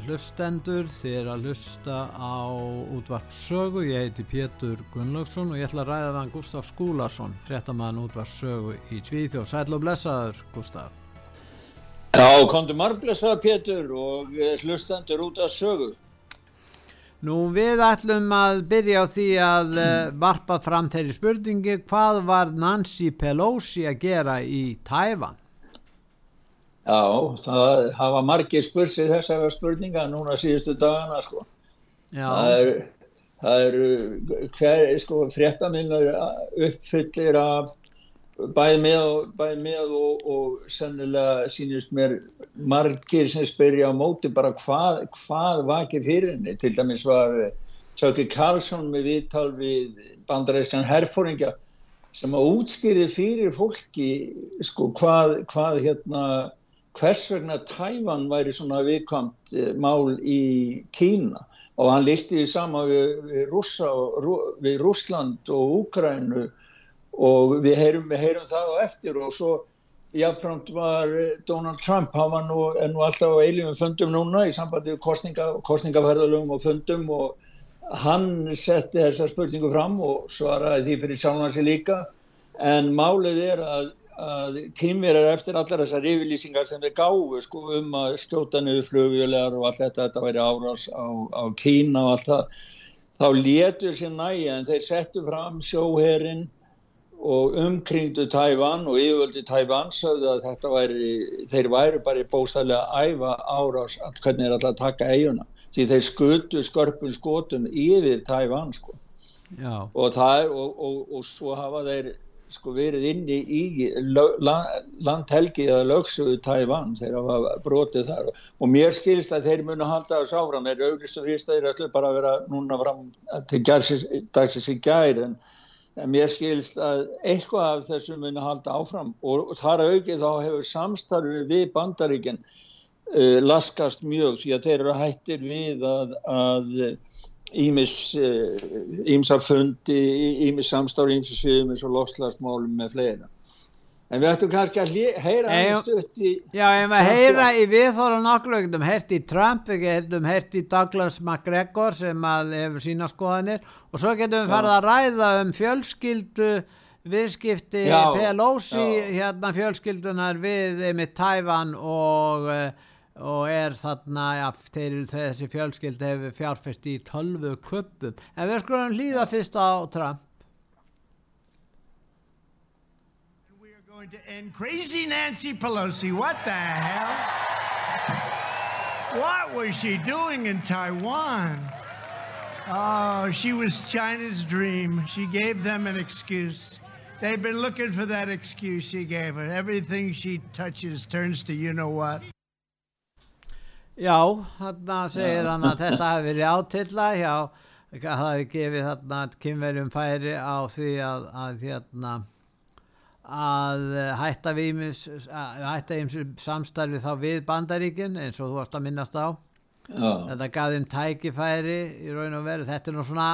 Uh, hlustendur, þið er að hlusta á útvart sögu, ég heiti Pétur Gunnlaugsson og ég ætla að ræða þann Gustaf Skúlason, fréttamann útvart sögu í Svíþjóð. Sæl og blessaður, Gustaf. Já, kontu margblessaður Pétur og eh, hlustendur út af sögu. Nú við ætlum að byrja á því að uh, varpa fram þeirri spurningi, hvað var Nancy Pelosi að gera í Tæfan? Já, það hafa margir spursið þessara spurninga núna síðustu dagana sko. Já, Það er, það er hver, sko, fréttaminnar uppfyllir af bæði með, og, bæði með og, og sennilega sínist mér margir sem spyrja á móti bara hvað, hvað vakið fyrir henni. Til dæmis var Tjóki Karlsson með viðtal við bandaræskan herfóringja sem að útskýri fyrir fólki sko, hvað, hvað hérna hvers vegna Tævan væri svona viðkvæmt eh, mál í Kína? Og hann líkti því sama við, við, Rússa, við Rússland og Úkrænu og við heyrum, við heyrum það á eftir. Og svo jáfnframt var eh, Donald Trump, hann var nú, nú alltaf á eilífum fundum núna í sambandi við kostninga, kostningaferðalögum og fundum. Og hann setti þessa spurningu fram og svaraði því fyrir sjálfan sig líka. En málið er að að kynverjar eftir allar þessar yfirlýsingar sem þeir gáfu sko, um að skjóta niður flugjölar og allt þetta, þetta væri árás á, á Kína og allt það, þá létur sér næja en þeir settu fram sjóherin og umkringdu Tævan og yfirvöldi Tævan sögðu að þetta væri, þeir væri bara bóstæðilega að æfa árás að hvernig er alltaf taka eiguna því þeir skutu skörpun skotum yfir Tævan sko. Og það er og, og, og svo hafa þeir sko verið inni í landhelgi eða lögsuðu Tævan þeir hafa brotið þar. Og mér skilst að þeir munu halda þess áfram. Þeir auglistu fyrst að þeir ætlu bara að vera núna fram til dagsins í gær en, en mér skilst að eitthvað af þessu munu halda áfram. Og, og þar aukið þá hefur samstarfið við bandaríkinn uh, laskast mjög því að þeir eru hættir við að, að ímis ímsar fundi, ímis samstári ímsar sviðum eins og lofslagsmálum með fleira. En við ættum kannski að heyra aðeins stutt í já, ef við heyra í viðþóra nokkulegum, heyrt í Trump, við getum heyrt í Douglas McGregor sem að hefur sína skoðanir og svo getum við farið að ræða um fjölskyldu viðskipti Pelosi já. hérna fjölskyldunar við með Tævan og eh, og er þarna þessi fjölskyld hefur í tölvu kuppum en við skulum fyrst á Trump We are going to end crazy Nancy Pelosi. What the hell? What was she doing in Taiwan? Oh, she was China's dream. She gave them an excuse. They've been looking for that excuse she gave her. Everything she touches turns to you know what. Já, þarna segir hann að þetta hafi verið átilla hjá, það hafi gefið þarna kynverjum færi á því að, að hérna að hætta ýmis samstarfi þá við bandaríkin eins og þú varst að minnast á. Já, þetta gaf þeim tækifæri í raun og veru, þetta er nú svona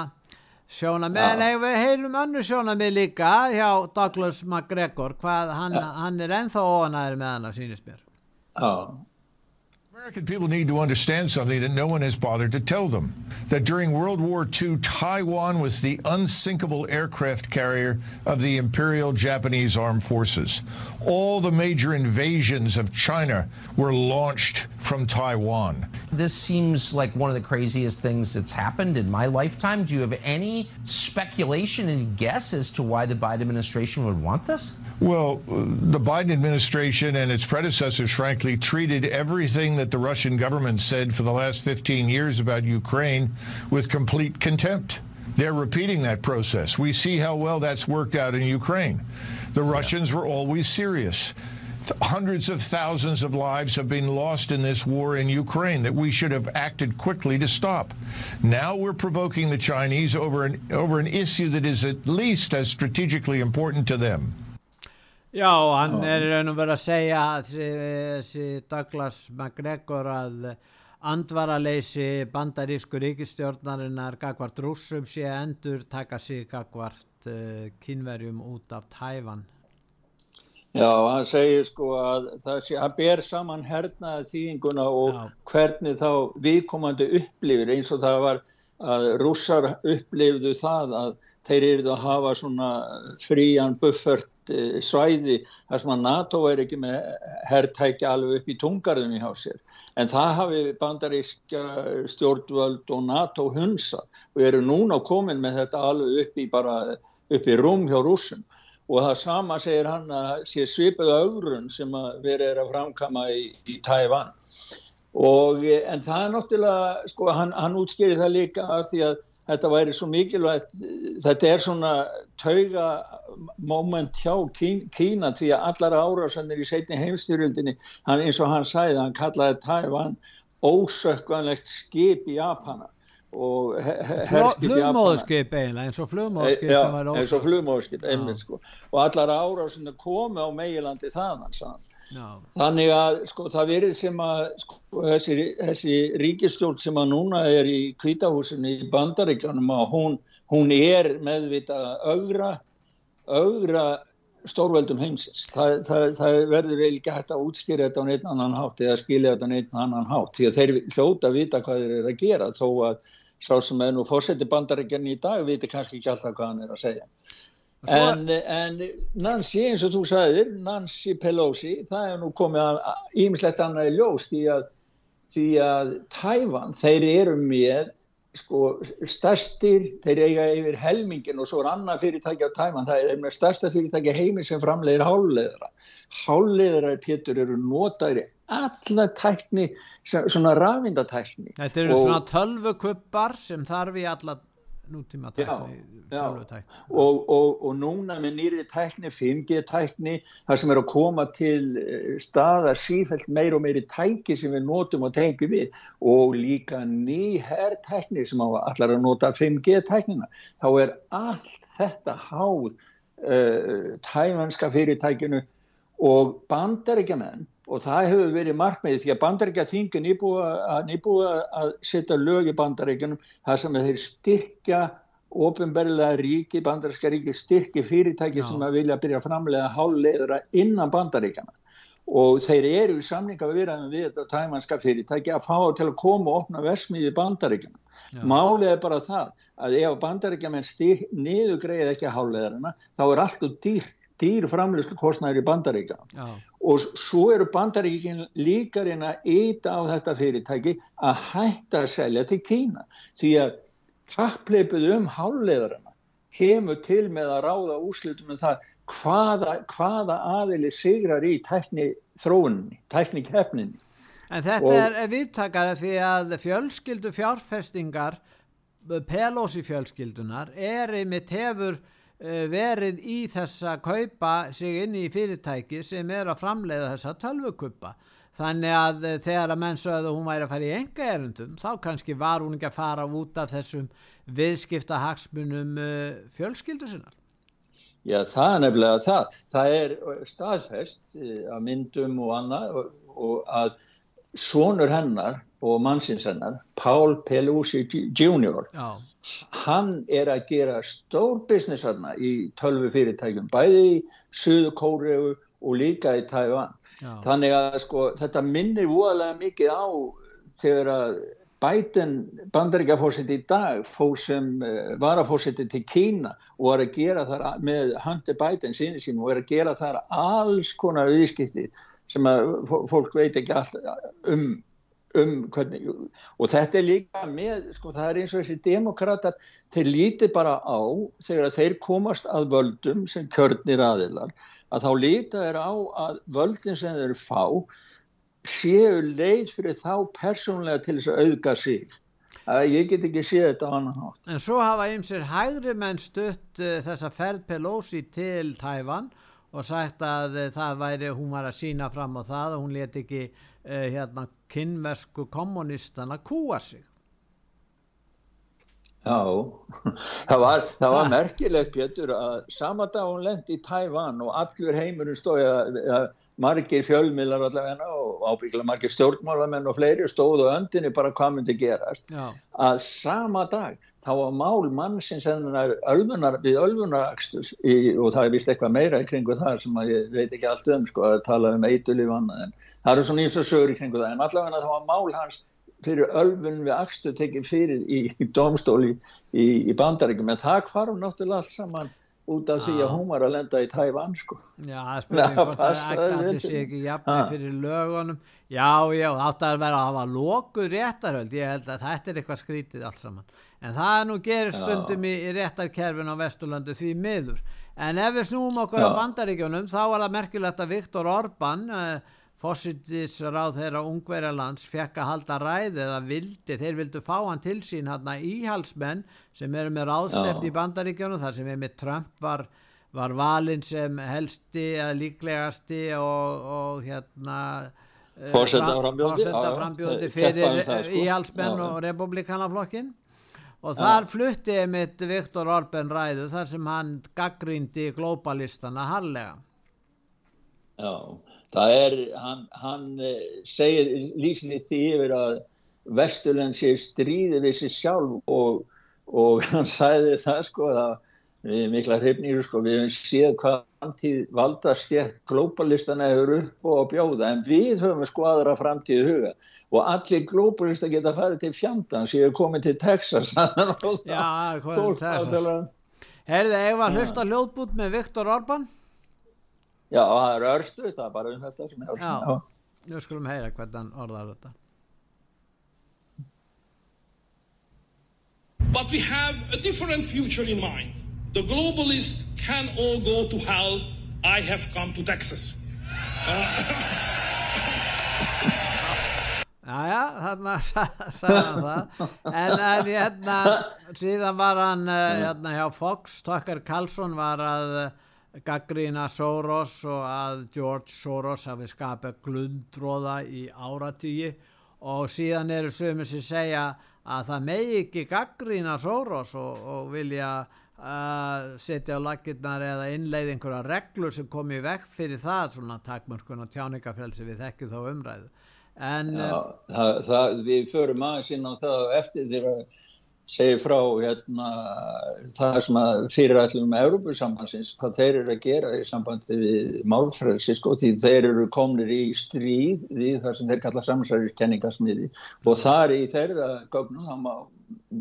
sjónamið, en ef við heyrum önnu sjónamið líka hjá Douglas McGregor, hvað hann, hann er ennþá óanæður með hann að sýnist mér. Já, American people need to understand something that no one has bothered to tell them. That during World War II, Taiwan was the unsinkable aircraft carrier of the Imperial Japanese Armed Forces. All the major invasions of China were launched from Taiwan. This seems like one of the craziest things that's happened in my lifetime. Do you have any speculation and guess as to why the Biden administration would want this? Well, the Biden administration and its predecessors, frankly, treated everything that the Russian government said for the last 15 years about Ukraine with complete contempt. They're repeating that process. We see how well that's worked out in Ukraine. The Russians were always serious. Hundreds of thousands of lives have been lost in this war in Ukraine that we should have acted quickly to stop. Now we're provoking the Chinese over an, over an issue that is at least as strategically important to them. Já, hann er raun og verið að segja þessi Douglas McGregor að andvaraleysi bandarísku ríkistjórnarinnar gagvart rússum sé endur taka sig gagvart uh, kínverjum út af Tæfan. Já, hann segir sko að það sé að ber saman hernaði þýðinguna og Já. hvernig þá viðkomandi upplifir eins og það var að rússar upplifðu það að þeir eru að hafa svona frían buffert Eh, svæði þar sem að NATO er ekki með herrtækja alveg upp í tungarðunni hjá sér. En það hafi bandaríska stjórnvöld og NATO hunsa og eru núna komin með þetta alveg upp í bara upp í rúm hjá rúsum og það sama segir hann að sé svipuð augrun sem að verið er að framkama í, í Tævan og en það er náttúrulega sko hann, hann útskýri það líka af því að þetta væri svo mikilvægt þetta er svona tauga moment hjá Kína því að allar árásannir í setni heimstyrjöldinni eins og hann sæði, hann kallaði Tævan ósökkvanlegt skip í Japana flugmóðskip eiginlega eins og flugmóðskip e, já, eins og flugmóðskip sko. Og allar sem komi á meilandi þaðan þannig að sko það verið sem að sko, þessi, þessi ríkistjórn sem að núna er í kvítahúsinni í bandaríkjanum að hún, hún er meðvita augra augra stórveldum heimsins. Það, það, það verður ekki hægt að útskýra þetta á neitt annan hátt eða skilja þetta á neitt annan hátt því að þeir hljóta að vita hvað þeir eru að gera þó að sá sem er nú fórseti bandaríkjan í dag viti kannski ekki alltaf hvað hann er að segja. En, en Nancy, eins og þú sagðir, Nancy Pelosi, það er nú komið ímislegt annað í ljós því að, því að Tævan, þeir eru með sko stærstir, þeir eiga yfir helmingin og svo er annað fyrirtæki á tæman, það er með stærsta fyrirtæki heimi sem framleiðir háluleðra. Háluleðra Pétur eru notaðir alla tækni, svona rafindatækni. Þetta eru og, svona tölvukubbar sem þarf í alla nútíma tækni, tækni. Og, og, og núna með nýri tækni 5G tækni það sem er að koma til eh, staða sífælt meir og meiri tæki sem við notum og tengjum við og líka ný herrtækni sem allar að nota 5G tæknina þá er allt þetta háð uh, tæmanska fyrirtækinu og bandaríkjaman og það hefur verið markmiðið því að bandaríkja þingin nýbúið að setja lög í bandaríkjanum þar sem þeir styrkja ofinberlega ríki, bandaríska ríki styrki fyrirtæki Já. sem að vilja byrja að framlega háluleðra innan bandaríkjana og þeir eru í samninga við við þetta tæmanska fyrirtæki að fá til að koma og opna versmiði bandaríkjana málið er bara það að ef bandaríkjaman niður greið ekki að háluleðrana þá er alltaf dýrt dýr framlýslu kostnæður í bandaríkja Já. og svo eru bandaríkin líka reyna að eita á þetta fyrirtæki að hætta að selja til Kína því að kappleipið um háluleðarana kemur til með að ráða úslutum um það hvaða, hvaða aðili sigrar í tækni þróunni, tækni keppninni. En þetta og, er viðtakar því að fjölskyldu fjárfestingar Pelosi fjölskyldunar er einmitt hefur verið í þessa kaupa sig inn í fyrirtæki sem er að framleiða þessa tölvukuppa. Þannig að eh, þegar að menn sögðu hún væri að fara í enga erundum þá kannski var hún ekki að fara út af þessum viðskipta hagsmunum eh, fjölskyldu sinnar. Já það er nefnilega það. Það er staðfest að myndum og annað og, og að sonur hennar og mannsins hennar Paul Pelosi Jr. Já hann er að gera stór business hérna í tölvu fyrirtækjum bæði í Suðu Kóreu og líka í Tævan þannig að sko þetta minnir voðalega mikið á þegar að Biden bandaríkjafórsett í dag fór sem uh, varafórseti til Kína og var að gera þar með Hunter Biden síni sín og var að gera þar alls konar viðskipti sem að fólk veit ekki alltaf um, um hvernig og þetta er líka með, sko það er eins og þessi demokrater, þeir líti bara á þegar þeir komast að völdum sem kjörnir aðilar að þá líta þeir á að völdin sem þeir fá séu leið fyrir þá persónlega til þess að auðga sig. Að ég get ekki séð þetta á annan hátt. En svo hafa ymsir hægri menn stutt uh, þessa Fel Pelosi til Tævan og sagt að uh, það væri, hún var að sína fram á það og hún leti ekki hérna kynversku kommunistana kúa sig Já, það var, það var merkilegt Pétur að sama dag hún lendi í Tævan og allur heimurinn stóði að margir fjölmiðlar allavega og ábyggla margir stjórnmálamenn og fleiri stóðu öndinni bara hvað myndi gerast Já. að sama dag þá var mál mann sem sennar ölfunar, við ölfunarakstus og það er vist eitthvað meira í kringu það sem ég veit ekki allt um sko að tala um eitulíf annað en það eru svona ímsa sögur í kringu það en allavega það var mál hans fyrir ölfun við axtu tekið fyrir í, í domstóli í, í bandaríkjum en það kvarf náttúrulega allt saman út af því að hún var að lenda í Tævan sko. Já, það spurning hvort það ætti sig ekki jafnveg fyrir lögunum. Já, já, átt að vera að hafa lokuð réttarhöld, ég held að þetta er eitthvað skrítið allt saman, en það nú gerir stundum í, í réttarkerfin á Vesturlandu því miður, en ef við snúum okkur já. á bandaríkjunum, þá var það merkilegt að Viktor Orbán uh, fósittisráð þeirra ungverjarlands fekk að halda ræði eða vildi, þeir vildu fá hann til sín hann að íhalsmenn sem eru með ráðstefn í bandaríkjónu þar sem með Trump var, var valinn sem helsti eða líklegasti og, og hérna eh, fórsetta frambjóði fyrir sko. íhalsmenn og republikanaflokkin og þar já. flutti mitt Viktor Orben ræðu þar sem hann gaggrindi globalistana harlega Já það er, hann, hann eh, segir lísinni því yfir að Vesturland sé stríði við sér sjálf og, og hann sæði það sko að við mikla hrifnir sko við hefum séð hvað framtíð valdastjætt glóbalistana hefur upp og bjóða en við höfum sko aðra framtíð huga. Og allir glóbalista geta farið til fjandans ég hef komið til Texas Já, hvað er Texas? Herðið, ef að hlusta hljóðbút með Viktor Orban Já, það er örstu, það er bara um þetta sem er örstu. Já, Já. nú skulum heyra hvernig orðar þetta. But we have a different future in mind. The globalists can all go to hell. I have come to Texas. Jæja, þarna sagði hann það. En, en hérna, síðan var hann eh, hérna hjá Fox, Tucker Carlson var að gaggrína Soros og að George Soros hafi skapað glundróða í áratígi og síðan eru sömur sem segja að það megi ekki gaggrína Soros og, og vilja uh, setja á lakirnar eða innleið einhverja reglur sem komi vekk fyrir það svona takmörkun og tjáningafélsi við þekkjum þá umræðu. En Já, það, það, við förum aðeins inn á það eftir að segir frá hérna, það sem að fyrirætlum með Európusambansins, hvað þeir eru að gera í sambandi við málfrælsi sko, því þeir eru komnir í stríð við það sem þeir kalla samsæðiskenningasmiði og þar í þeirra gögnum, þá má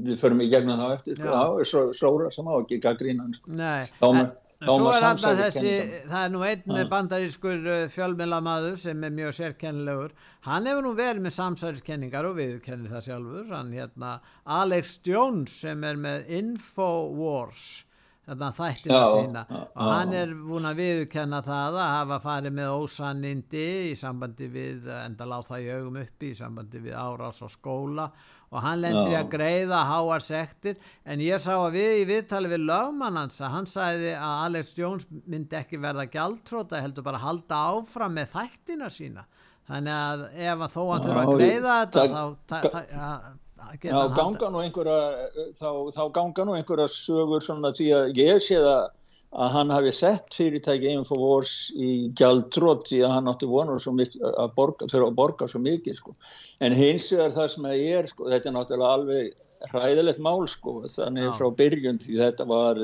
við förum í gegnum þá eftir, sko, þá er svo sóra sem á ekki gaggrínan sko. Nei, en Er alltaf þessi, það er nú einn ja. bandarískur uh, fjölmilamadur sem er mjög sérkennilegur, hann hefur nú verið með samsæðiskenningar og viðkennir það sjálfur, hann hérna Alex Jones sem er með Infowars, þarna þættina sína. já, og hann er búin að viðkenna það að hafa farið með ósannindi í sambandi við, enda láð það í augum uppi í sambandi við árás á skóla og hann lendir að greiða háar sektir. En ég sá að við í viðtali við lögmann hans að hann sagði að Alex Jones myndi ekki verða gjaldtróta heldur bara halda áfram með þættina sína. Þannig að ef að þó hann þurfa að greiða þetta þá Já, ganga nú einhverja þá, þá ganga nú einhverja sögur svona því að ég sé það að hann hafi sett fyrirtæki Infowars í gjaldtrótt því að hann átti vonur að borga, þurfa að borga svo mikið sko. en hins vegar það sem að ég er sko, þetta er náttúrulega alveg hræðilegt mál sko, þannig Já. frá byrjun því þetta var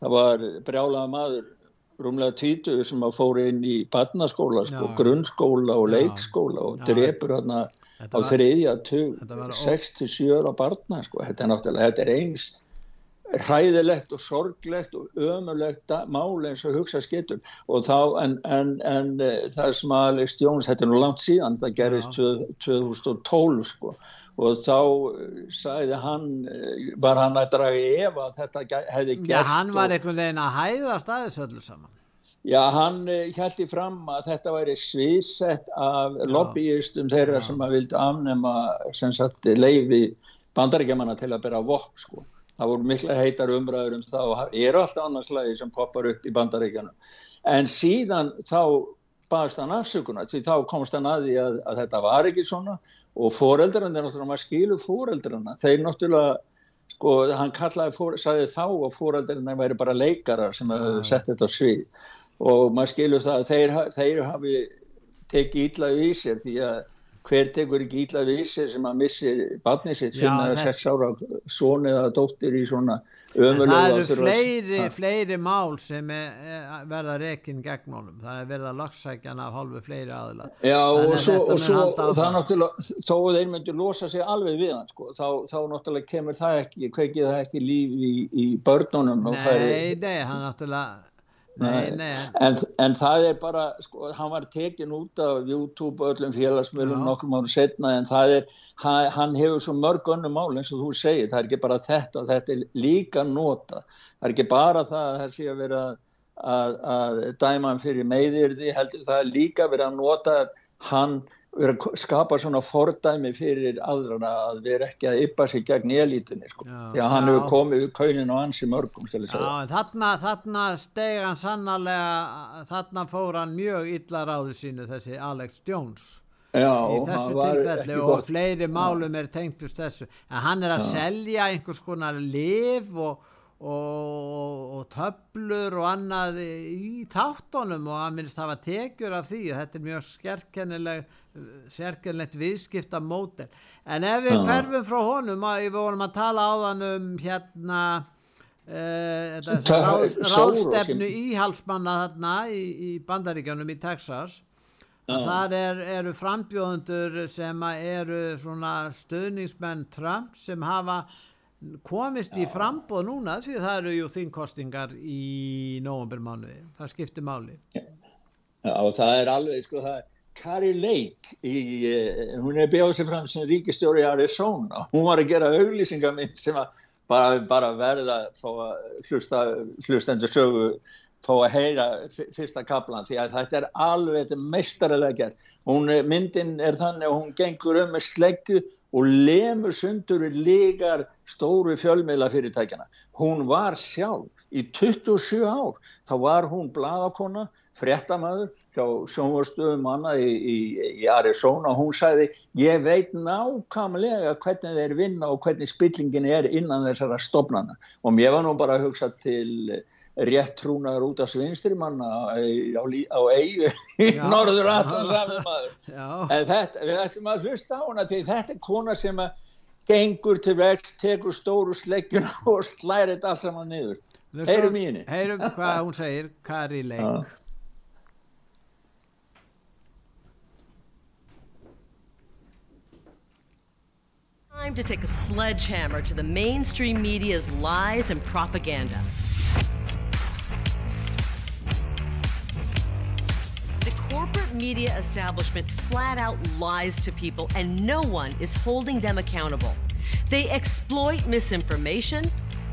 það var brjálaða maður rúmlega tvítugur sem að fóru inn í barnaskóla, sko, grunnskóla og leikskóla og Já. drepur hérna á þriðja tug, Þetta var ó- 6-7 ára barna, sko, þetta er náttúrulega, þetta er eins hræðilegt og sorglegt og ömulegt mál eins og hugsa skittur og þá en, en, en eh, það sem að Alex Jones, þetta er nú langt síðan það gerist tvö- 2012 sko. Og þá eh, sagði hann eh, var hann að draga í efa að þetta hefði Já, gerst hann var einhvern veginn að hæðast aðeins öllu saman. já, hann held í fram að þetta væri sviðsett af lobbyistum þeirra sem að vildi afnema sem sagt leifi bandaríkjamanna til að bera vopn sko það voru mikla heitar umræður um það og eru alltaf annarslægi sem poppar upp í bandaríkjanum. En síðan þá baðast hann afsökunar því þá komst hann að því að, að þetta var ekki svona og foreldrarna, er náttúrulega maður skilur foreldrarna, þeir náttúrulega sko, hann kallaði, fór, sagði þá að foreldrarna væri bara leikarar sem hefur sett þetta svið. Og maður skilur það að þeir, þeir hafi tekið ítla við sér því að hver tekur ekki ítla við sér sem að missi barnið sitt 5 eða 6 ára son eða dóttir í svona ömulega það eru fleiri, fleiri mál sem er, er, verða rekin gegn honum. Það er verið að lagsækjan af hálfu fleiri aðila. Já og, svo, og, svo, og það áfram. náttúrulega, þó þeir myndu losa sig alveg við hann, sko, þá, þá náttúrulega kemur það ekki, kveikið það ekki líf í, í börnunum. það Nei, er- nei, hann náttúrulega, nei, nei, En, en það er bara, sko, hann var tekin út af YouTube og öllum félagsmiðlum nokkrum árum setna en það er, hann, hefur svo mörg önnum mál eins og þú segir, það er ekki bara þetta, þetta er líka nota. Það er ekki bara það að það sé að vera að, að dæma hann fyrir meðirði, heldur það er líka verið að nota hann vera að skapa svona fordæmi fyrir aðrana að vera ekki að yppa sig gegn elitinni, sko. Já. Því að hann hefur komið við kaunin og mörgum, skal ég segja. Já, þarna, þarna steg hann sannarlega, þarna fór hann mjög illa ráðu sínu þessi Alex Jones. Já, í þessu tilfelli og gott. fleiri málum er tengtust þessu en hann er að selja einhvers konar liv og, og, og töflur og annað í þáttunum og hann minnst hafa tekjur af því. Þetta er mjög sérkennilegt viðskipta mótel en ef við Já. hverfum frá honum að við vorum að tala áðan um hérna uh, ráð, ráðstefnu íhalsmanna þarna í, í bandaríkjanum í Texas. Að þar er, eru frambjóðundur sem að eru svona stöðningsmenn Trump sem hafa komist í frambóð núna því það eru jú þingkostingar í nóvembermánuði, það skiptir máli. Já, það er alveg, sko, það er Carrie Lake, í, eh, hún er bjóð sér fram sem ríkistjóri í Arizona. Hún var að gera auglýsingamind sem að bara, bara verða að hlusta, hlustendur sögu fá að heyra fyrsta kaplan því að þetta er alveg meistarilega gert. Hún, er- myndin er þannig að hún gengur um með sleggju og lemur sundur við lígar stóru fjölmiðla fyrirtækjana. Hún var sjálf í 27 ár, þá var hún bladakona, fréttamaður hjá sjónvarstöðum manna í, í, í Arizona hún sagði ég veit nákvæmlega hvernig þeir vinna og hvernig spillingin er innan þessara stofnana og mér var nú bara að hugsa til rétt trúnaður út af svinstrimanna á, á, á eigu í norður allan maður Já, En þetta, við ætlum að hlusta á hana því þetta er kona sem að gengur til verks, tekur stóru sleggjuna og slæri þetta allt saman niður. Við Heyrum í henni. Heyrum hvað hún segir, Kari Leik Time to take a sledgehammer to the mainstream media's lies and propaganda. Media establishment flat out lies to people, and no one is holding them accountable. They exploit misinformation,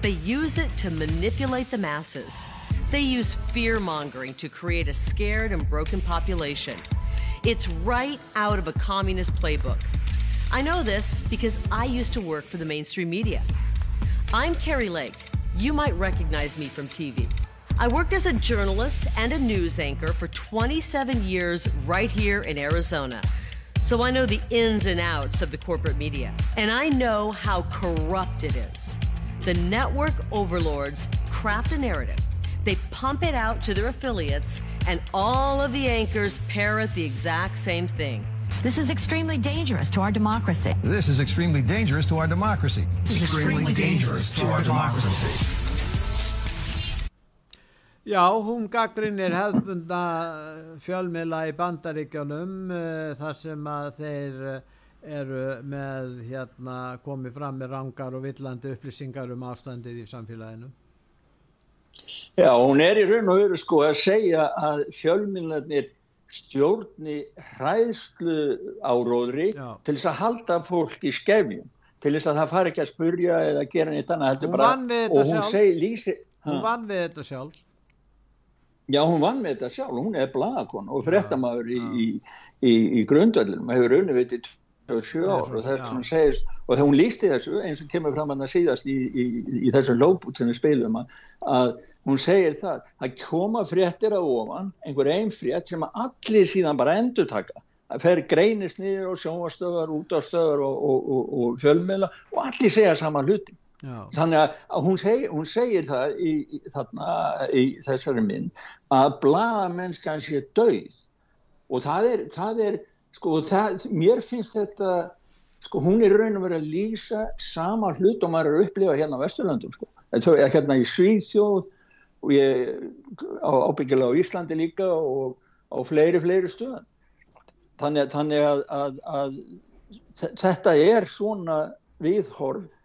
they use it to manipulate the masses. They use fear mongering to create a scared and broken population. It's right out of a communist playbook. I know this because I used to work for the mainstream media. I'm Carrie Lake. You might recognize me from TV. I worked as a journalist and a news anchor for 27 years right here in Arizona. So I know the ins and outs of the corporate media. And I know how corrupt it is. The network overlords craft a narrative, they pump it out to their affiliates, and all of the anchors parrot the exact same thing. This is extremely dangerous to our democracy. This is extremely dangerous to our democracy. This is extremely dangerous to our democracy. Já, hún gaggrinir hefðbunda fjölmila í bandaríkjónum uh, þar sem að þeir uh, eru með hérna komið fram með rangar og villandi upplýsingar um ástandið í samfélaginu. Já, hún er í raun og veru sko að segja að fjölmiðlarnir stjórni hræðslu áróðri Já. til þess að halda fólk í skefjum til þess að það fari ekki að spurja eða gera neitt annað Hún bara- og hún segi lýsi Hún vann við þetta sjálf. Já, hún vann með þetta sjálf, hún er blaðakon og fréttamaður í, í, í, í grundvöldunum, hefur til 27 ár og þess Já. hún segist, og hún lísti þessu eins og kemur fram að það síðast í, í, í þessum lóput sem við spilum að, að hún segir það, það koma fréttir á ofan, einhver einn frétt sem að allir síðan bara endur taka það fer greinist niður og sjónvastöðar, útastöðar og, og, og, og fjölmiðla og allir segja sama hluti Já. þannig að- hún segir, hún segir það í, þarna, í þessari mynd að blaðamennskan sé döið og það er, það er sko, það, mér finnst þetta sko, hún er raun og verið að lýsa sama hlut og maður er að upplifa hérna á Vesturlöndum sko. Er hérna í Svíþjóð og ég á, ábyggilega á Íslandi líka og á fleiri, fleiri stöðan þannig, þannig að, að, að þe- þetta er svona viðhorf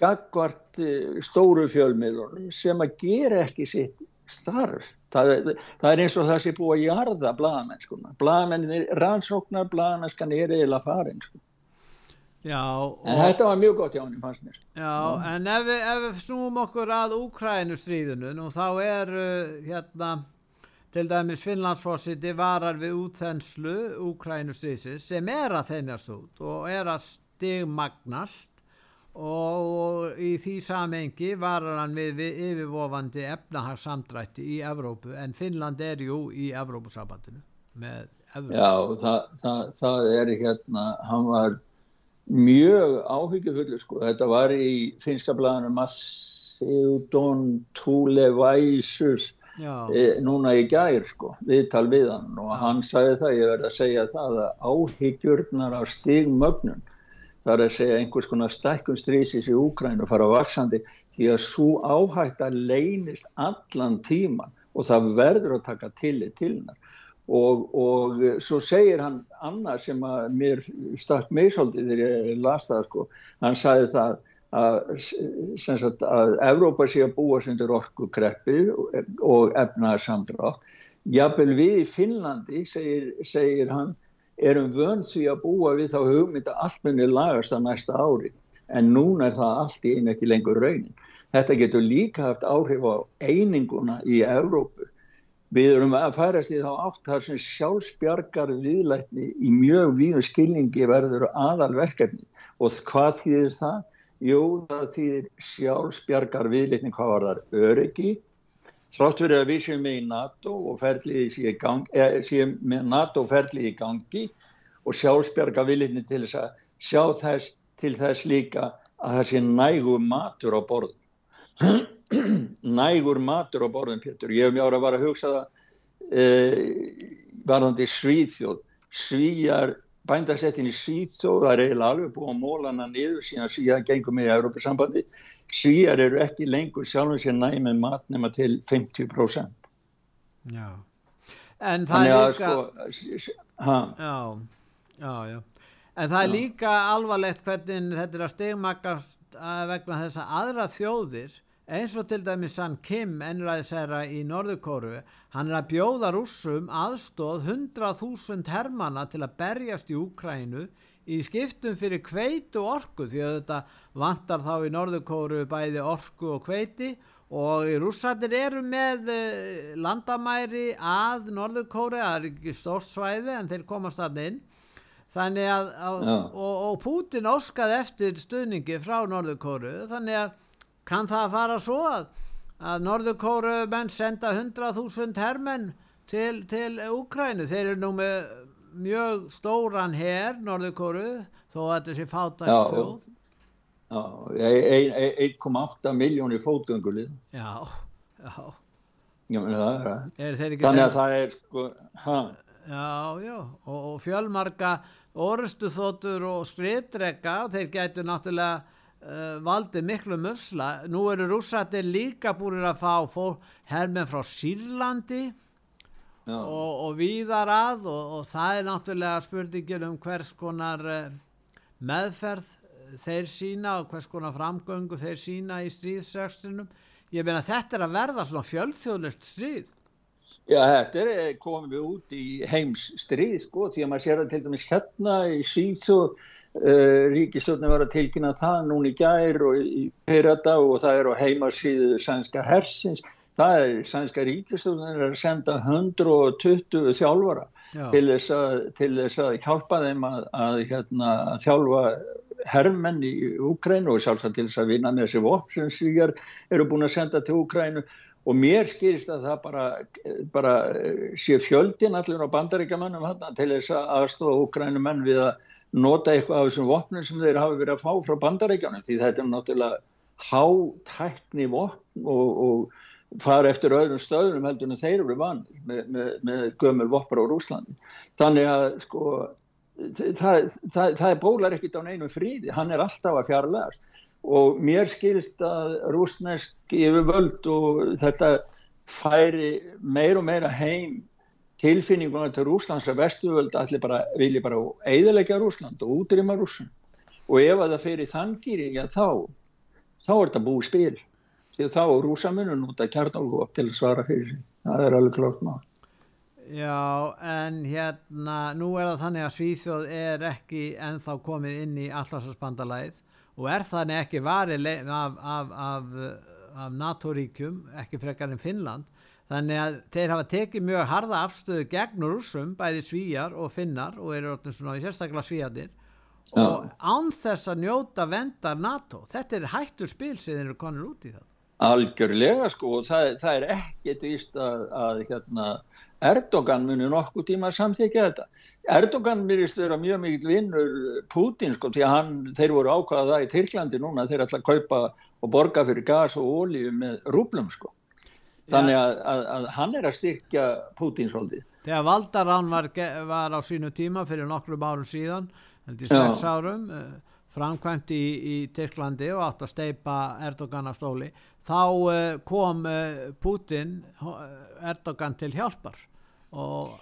gagvart eh, stóru fjölmiðlunum sem að gera ekki sitt starf. Það, það er eins og það sé búið að jarða blaðamennskuna. Blaðamennin, rannsóknar blaðamennskan er eiginlega farin. Sko. Já, og, En þetta var mjög gott hjá henni, fannst mér. já, en ef við, ef við snúum okkur að Úkrænustríðinu, nú þá er uh, hérna til dæmis Finnlandsforsiti varar við útþenslu Úkrænustríðsis sem er að þennast út og er að stigmagnast og í því samengi varar hann við, yfirvofandi efnaharsamdrætti í Evrópu en Finnland er jú í Evrópusambandinu með Evrópu. Já, það, það, það er hérna, hann var mjög áhyggjufullur sko. Þetta var í finska blaðinu Masseudon Tulevæsus e, núna í gær sko, viðtal við hann og hann sagði það, ég verði að segja það að áhyggjurnar af stigmögnun það er að segja einhvers konar stækkun strísis í Úkrænu fara vaksandi því að svo áhætta leynist allan tíman og það verður að taka tillit til hennar og, og svo segir hann annað sem að mér stakk svolítið þegar ég las það sko, hann sagði það að, sagt, að Evrópa sé að búa sindur orkukreppi og, og efnaðarsamdrátt. Jafnvel við í Finnlandi, segir, segir hann, erum vönd því að búa við þá hugmynda allt munni lagast að næsta ári. En núna er það allt í einu ekki lengur raunin. Þetta getur líka haft áhrif á eininguna í Evrópu. Við erum að færast í þá átt þar sem sjálfsbjargar viðlætni í mjög víðu skilningi verður aðalverkefni. Og hvað þýðir það? Jú, það þýðir sjálfsbjargar viðlætni hvað var þar öryggi. Þrátt verið að við séum með í NATO og ferliði sé, gang, eh, sé með NATO ferliði í gangi og sjálfsbjargar viðlætni til þess að sjá þess til þess líka að það sé nægur matur á borðum. nægur matur á borðum, Pétur. Ég hef mjög ára að vara að hugsa það eh, varðandi Svíþjóð. Svíjar, bændasettin í Svíþjóð, það er eiginlega alveg búið að móla hana niður síðan síðan gengum við í Európa-sambandi. Svíjar eru ekki lengur sjálfum sér næmi mat nema til 50%. já. En það Þannig er líka... sko, Já, já, já. En það er líka alvarlegt hvernig þetta er að stegmakast vegna þess að aðra þjóðir, eins og til dæmis San Kim, ennræðisæra í Norðurkóru, hann er að bjóða rússum aðstóð 100.000 hermana til að berjast í Úkrænu í skiptum fyrir kveitu orku því að þetta vantar þá í Norðurkóru bæði orku og kveiti og rússarnir eru með eh, landamæri að Norðurkóru, það er ekki stórt svæði en þeir komast þarna inn. Þannig að, að og, og Putin óskaði eftir stuðningi frá Norðurkóru þannig að kann það fara svo að, að Norðurkóru menn senda 100.000 hermenn til, til Úkrænu þeir eru nú með mjög stóran her Norðurkóru þó að þetta sé fátækt og- þjóð. Já, ein- ein- 1,8 miljónir fótgöngulið. já, já, Já, meni, það er er Þannig að það er sko, ha, Já, já, og, og fjölmarga orustuþóttur og skriðdrega þeir gætu náttúrulega uh, valdi miklu musla. Nú eru rússættir líka búin að fá hermen frá Sýrlandi og, og víðar að og, og það er náttúrulega spurningin um hvers konar uh, meðferð þeir sína og hvers konar framgöngu þeir sína í stríðsrekstrinum. Ég meina þetta er að verða svona fjölþjóðlust stríð. Já, þetta er eh, komið út í heims stríð, sko, því að maður sér að til dæmis hérna í síðsó uh, eh, ríkistöldin var að tilkynna það núni gær og í Pirata og það er á heimasíðu sænska hersins. Það er sænska ríkistöldin að senda 120 þjálfara til þess, að, til þess að hjálpa þeim að, að hérna, þjálfa herrmenn í Úkrænu og sjálfsagt til þess að vinna með þessi vopn sem svíjar eru búin að senda til Úkrænu og mér skýrist að það bara, bara sé fjöldin allir á bandaríkjamannum til þess að aðstofa Úkrænumenn við að nota eitthvað af þessum vopnum sem þeir hafi verið að fá frá bandaríkjanum því þetta er náttúrulega hátækni vopn og, og fara eftir öðrum stöðunum heldur en þeir eru vanir með, með, með gömul vopn á Rúslandi. Þannig að sko það, það, það er bólar ekkit á neinu fríði, hann er alltaf að fjarlægast og mér skilst að rúsnesk yfirvöld og þetta færi meir og meira heim tilfinninguna til Rúslands að vestuðvöld allir bara vilja bara eiðilegja Rúsland og útrýma Rúsland og ef að það í þangýri, já þá þá er þetta búið spil. Því þá er rúsamunum út að kjarnálgu til að svara fyrir sig, það er alveg klart maður Já, en hérna, nú er það þannig að Svíþjóð er ekki enþá komið inn í allarsasbandalæð og er þannig ekki varið af, af, af, af NATO-ríkjum, ekki frekar en Finnland. Þannig að þeir hafa tekið mjög harða afstöðu gegn rúsum, bæði svíjar og finnar og eru orðin svona í sérstaklega svíjarnir og án þess að njóta vendar NATO. Þetta er hættur spil sem þeir eru konur út í það. Algjörlega sko og það, það er ekkert víst að, að hérna, Erdogan muni nokkuð tíma að samþykja þetta. Erdogan myrist vera mjög mikil vinnur Putin sko því að hann, þeir voru ákvaða það í Tyrklandi núna þeir ætla að kaupa og borga fyrir gas og ólíu með rúblum sko. Þannig að, að, að hann er að styrkja Putin svolítið. Þegar Valdarán var, var á sínu tíma fyrir nokkrum árum síðan, heldur sex árum, eh, framkvæmt í, í Tyrklandi og átt að steipa Erdogan á stóli þá uh, kom uh, Putin eh, Erdogan til hjálpar og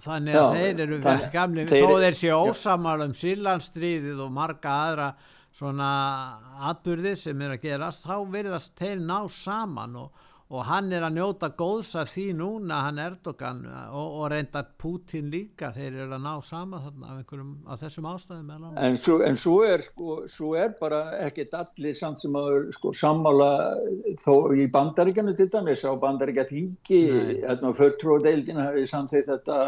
þannig að Já, þeir eru vel gamli þeir, þó þeir séu ósamar um sílandstríðið og marga aðra svona atbyrði sem er að gerast þá verðast þeir ná saman og og hann er að njóta góðs af því núna hann Erdogan og, og reynda Putin líka þeir eru að ná sama þarna af af þessum ástæðum en svo, en svo er sko, svo er bara ekkert allir samt sem að sko, sammála þó í bandaríkjanu til dæmis á bandaríkja þingi hérna förtrúadeildin hafi samþýtt þetta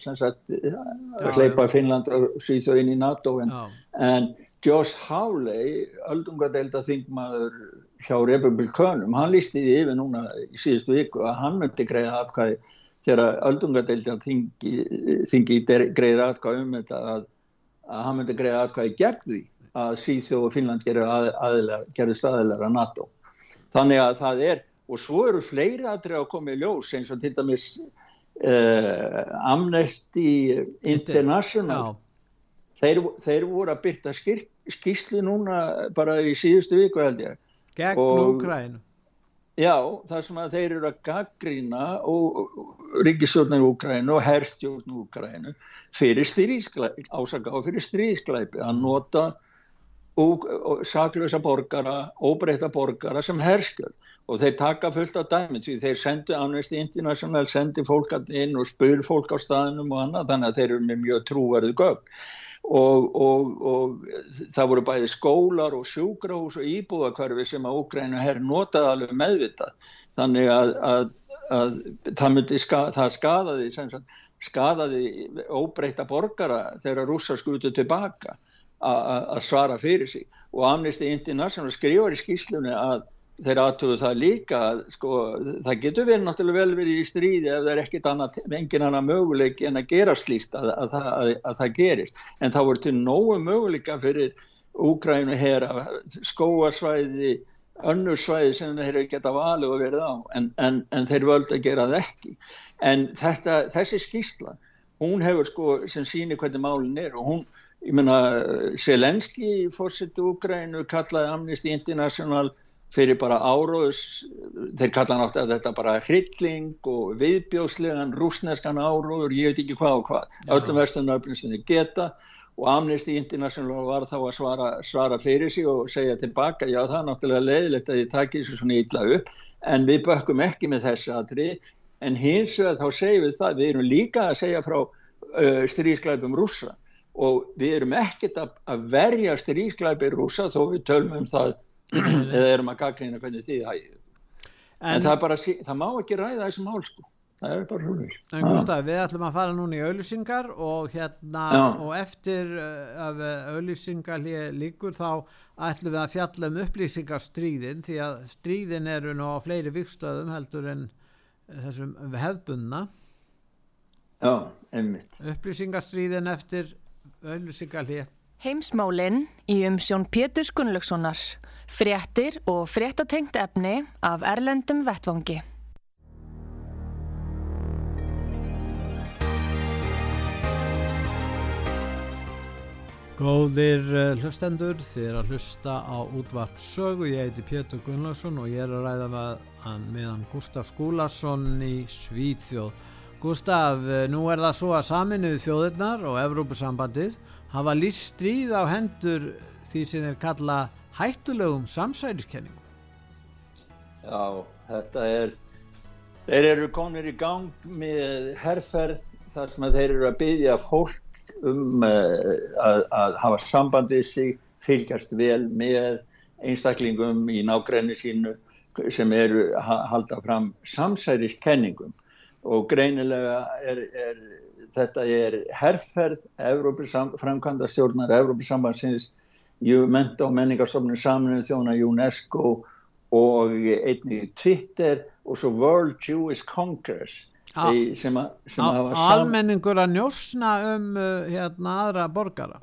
sem sagt að hleypa Finnland og Svíþjóðin í NATO en, en Josh Hawley öldungadeilda þingmaður hjá republikönum, hann lísti því yfir núna í síðustu viku að hann myndi greiða atkvæði þegar öldungadeildjan þingi, þingi greiða atkvæði um þetta að, að hann myndi greiða atkvæði gegn því að Svíþjóð og Finnland gerði staðilega að NATO. Þannig að það er, og svo eru fleiri aðrið að koma í ljós eins og til dæmis uh, Amnesty International, þeir, þeir voru að byrta skýrslu núna bara í síðustu viku held ég Gegn Úkrænu. Já, það sem að þeir eru að gaggrína ríkisstjórnir Úkrænu og herrstjórn Úkrænu fyrir stríðsklæpi, ásaka og fyrir stríðsklæpi að nota saklösa borgara, óbreyta borgara sem herrskjörn og þeir taka fullt af dæmið því þeir sendi Amnesty International, sendi fólk inn og spur fólk á staðinum og annað þannig að þeir eru með mjög trúverðu gögn Og, og, og það voru bæði skólar og sjúkrahús og íbúðakvarfi sem að Úgrænu herr notaði alveg meðvitað. Þannig að, að, að það, skada, það skadaði, sagt, skadaði óbreyta borgara þegar rússar skutu tilbaka að svara fyrir sig. Og Amnesty International skrifar í skýslunni að þeir aðtöfu það líka sko, það getur verið náttúrulega vel verið í stríði ef það er ekkit annað, engin annað möguleik en að gera slíkt að, að, að, að það gerist. En það voru til nógu möguleika fyrir Úgrænu hér skóarsvæði önnursvæði sem þeir geta valið og verið á en, en, en þeir völdu að gera það ekki. En þetta, þessi skýrsla hún hefur sko sem sýnir hvernig málinn er og hún ég meina Selenski fórsettu Úgrænu kallaði Amnesty International fyrir bara áróðus þeir kallaði náttúrulega þetta bara hrylling og viðbjóslegan rúsneskan áróður, ég veit ekki hvað og hvað Já. öllum vestunöfnum sem þeir geta og Amnesty International var þá að svara, svara fyrir sig og segja tilbaka já það er náttúrulega leiðilegt að þið takir þessu svona ítla upp en við bökkum ekki með þessu aðri en hins vegar þá segjum við það, við erum líka að segja frá uh, stríðsklæpum rúsa og við erum ekkert að, að verja stríðsklæpi rúsa þó við tölum um það eða erum að gagleina hvernig því það er en, en það, bara, það má ekki ræða þessu mál sko. Það er bara svona en Gustaf, við ætlum að fara núna í auðlýsingar og hérna Já. og eftir uh, að auðlýsingar líkur þá ætlum við að fjalla um upplýsingarstríðin því að stríðin eru nú á fleiri vikstöðum heldur en þessum hefðbunna Já, einmitt. Upplýsingarstríðin eftir auðlýsingar Heimsmálinn í umsjón Pétur Gunnlaugssonar fréttir og fréttatengt efni af Erlendum Vettvangi Góðir uh, hlustendur, þið er að hlusta á útvart sögu, ég heiti Pétur Gunnarsson og ég er að ræða með, meðan Gustaf Skúlason í Svíþjóð. Gustaf, uh, nú er það svo að saminuðu þjóðirnar og Evrópusambandið hafa líst stríð á hendur því sem er kalla hættulegum samsæliskenningum. Já, þetta er, þeir eru konir í gang með herrferð þar sem þeir eru að byggja fólk um uh, að, að hafa sambandið sig, fylgjast vel með einstaklingum í nágrenni sínu sem eru að halda fram samsæriskenningum og greinilega er, er þetta er herrferð framkvæmda stjórnar Evrópisambansins menta og menningarstofnun saminuð þjóna UNESCO og einni Twitter og svo World Jewish Congress í, sem, a, sem a, hafa sam... almenningur að njósna um uh, hérna aðra borgara.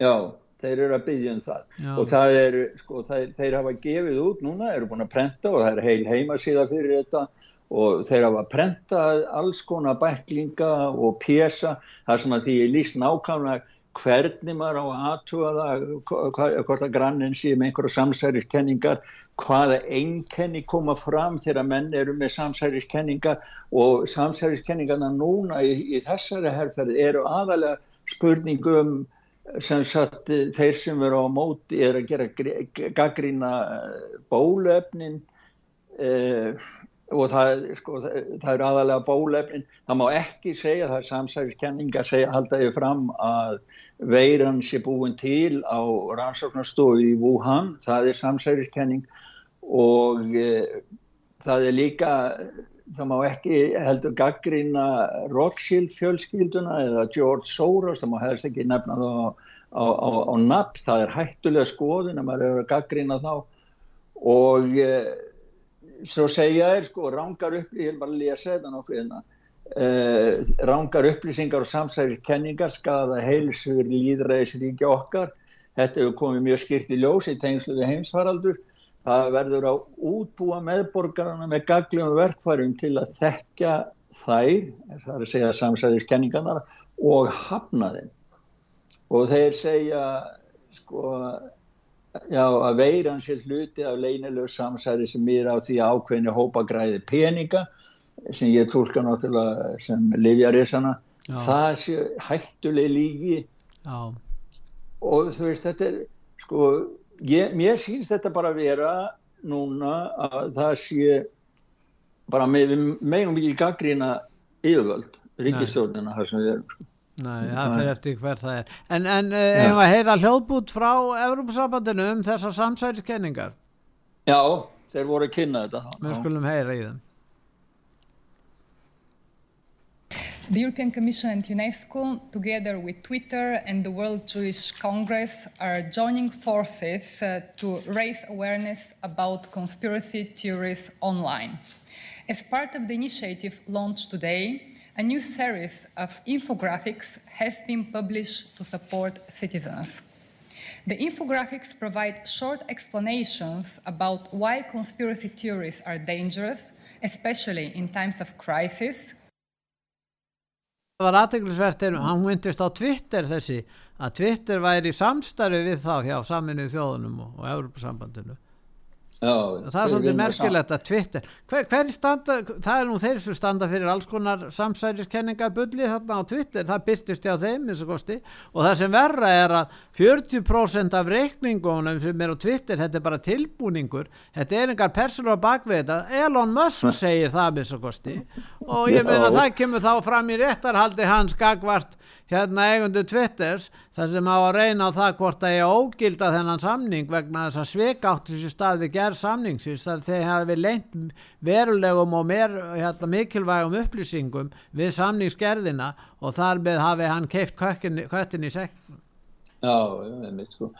Já, þeir eru að byggja um það. Já. og það er, sko, þeir, þeir hafa gefið út núna, eru búin að prenta og það er heil heimasíða fyrir þetta og þeir hafa prentað alls konar bæklinga og pjesa þar sem að því líst nákvæmlega hvernig maður á aðtuga það hvort að grannin sé með einhverja samsæriskenningar hvaða einkenni koma fram þegar menn eru með samsæriskenningar og samsæriskenningarna núna í, í þessari herrferði eru aðalega spurningum sem sagt þeir sem eru á móti er að gera gaggrína eh, bólöfnin eða eh, og það, sko, það, það eru aðalega bólefnin, það má ekki segja það er samsæðiskenning að segja halda ég fram að veiran sé búin til á rannsóknarstofu í Wuhan, það er samsæðiskenning og e, það er líka það má ekki heldur gaggrína Rothschild fjölskylduna eða George Soros, það má helst ekki nefna það á, á, á, á nafn, það er hættulega skoðin að maður eru að gaggrína þá og e, svo segja þér sko rángar upplýsingar, ég vil bara lesa þetta nokkuð hérna uh, rángar upplýsingar og samsæðir kenningar skada heilsugur líðræðisríkja okkar. Þetta hefur komið mjög skýrt í ljós í tengsluði heimsfaraldur. Það verður að útbúa meðborgarna með gaglum verkfærum til að þekka þær, það er að segja samsæðis kenningarnar og hafna þeim. Og þeir segja sko já, að veiran sér hluti af leinilegu samsæri sem er á því ákveðinu hópagræði peninga sem ég tólka náttúrulega sem livjarisana það sé hættuleg lígi já. og þú veist þetta er sko ég, mér sýnst þetta bara að vera núna að það sé bara með, við ekki gaggrína yfirvöld ríkistjórnina þar sem við erum sko Nei, það fyrir eftir hver það er. En, en uh, hefur að heyra hljóðbút frá Európa-sambandinu um þessar samsæliskenningar? Já, þeir voru að kynna þetta. Við skulum heyra í þeim. The European Commission and UNESCO, together with Twitter and the World Jewish Congress, are joining forces uh, to raise awareness about conspiracy theories online. As part of the initiative launched today, a new series of infographics has been published to support citizens. The infographics provide short explanations about why conspiracy theories are dangerous, especially in times of crisis. Það var aðteglisvert hann myndist á Twitter þessi að Twitter væri í samstarfi við þá hjá saminuð þjóðunum og, og Európa-sambandinu Já, það er svolítið merkilegt að Twitter hver, hver standa, það er nú þeir sem standa fyrir alls konar samsæriskenningar bulli þarna á Twitter, það byrtist á þeim kosti, og það sem verra er að 40% af reikningunum sem er á Twitter, þetta er bara tilbúningur. Þetta er engar persónu á bakveita Elon Musk segir það kosti, og ég meina það kemur þá fram í réttarhaldi hans gagvart hérna eigundu Twitters þar sem á að reyna á það hvort að ég ógilda þennan samning vegna þess að sveikáttu sér stað við gerð samningsins þar þeir hafi leint verulegum og mér hérna, mikilvægum upplýsingum við samningsgerðina og þar með hafi hann keift köttin í sekn Já, ég veit sko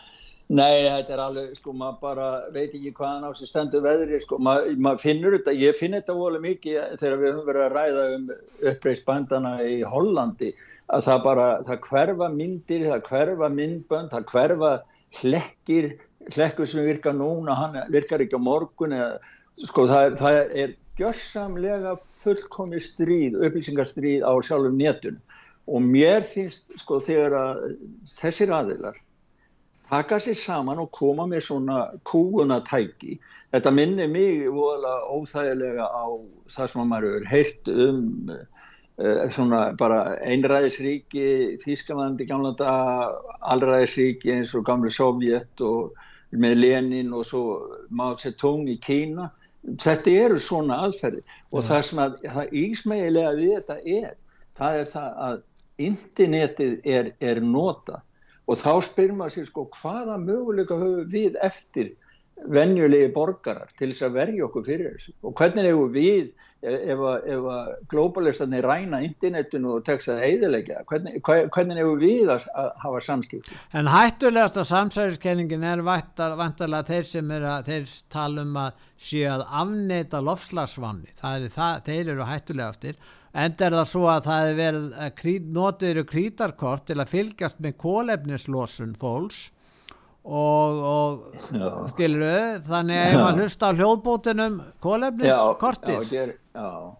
Nei, þetta er alveg, sko, maður bara veit ekki hvaðan á sig stendur veðri, sko, maður mað finnur þetta, ég finn þetta volið mikið þegar við höfum verið að ræða um uppreist bandana í Hollandi, að það bara, það hverfa myndir, það hverfa myndbönd, það hverfa hlekkir, hlekkur sem virkar núna, hann virkar ekki á morgun, eða, sko, það, það er gjörsamlega fullkomi stríð, upplýsingarstríð á sjálfum nétun og mér finnst, sko, þegar að þessir aðilar taka sér saman og koma með svona kúunatæki. Þetta minnir mig voðalega óþægilega á það sem maður hefur heyrt um uh, svona bara einræðisríki, Þískalandi gamla dag, allræðisríki eins og gamle Sovjet og með Lenin og svo Mao Zedong í Kína. Þetta eru svona aðferði og ja. það sem að það ísmægilega við þetta er, það er það að internetið er, er nota og þá spyrir maður sér sko hvaða möguleika höfum við eftir venjulegi borgarar til þess að verja okkur fyrir þessu? Og hvernig hefur við ef að globalistarnir ræna internetinu og tekst að eiðilegja hvernig, hvernig hefur við að, að hafa samskipt En hættulegast að samsæriskenningin er vantarlega þeir sem er að þeir tala um að sé að afneita lofslagsvanni, þeir eru hættulegastir Enda er það svo að það hefur verið krít, notiður krítarkort til að fylgjast með kólefnislosun fólks og, og skilur þau, þannig að ef maður hlusta á hljóðbótunum kólefniskortið. Já, já, já.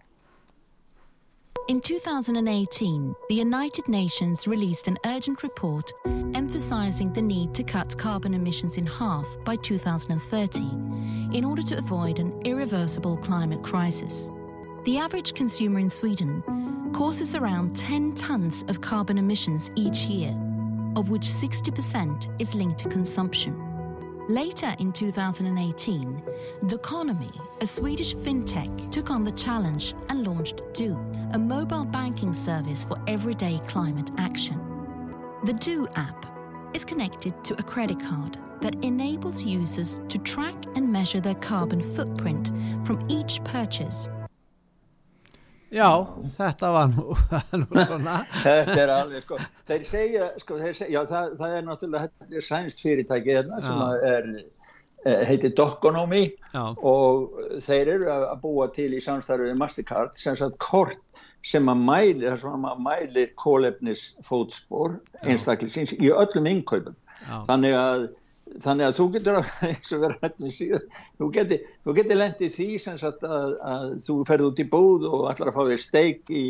In 2018, the United Nations released an urgent report emphasizing the need to cut carbon emissions in half by 2030 in order to avoid an irreversible climate crisis. The average consumer in Sweden causes around 10 tons of carbon emissions each year, of which 60% is linked to consumption. Later in 2018, Doconomy, a Swedish fintech, took on the challenge and launched Do, a mobile banking service for everyday climate action. The Do app is connected to a credit card that enables users to track and measure their carbon footprint from each purchase Já, þetta var nú, nú svona. þetta er alveg, sko, þeir segja, sko, þeir segja, já, það, það er náttúrulega, sænst fyrirtæki hérna sem er, eh, heitir Doconomy já. og þeir eru að búa til í samstarfið Mastercard, sem sagt kort sem að mæli, það er svona að mæli kólefnis fótspor einstaklisins í öllum innkaupum. Þannig að þannig að þú getur eins og verið hættum síðan þú getur, getur lendið því sem sagt að, að þú ferð út í búð og ætlar að fá þér steik í,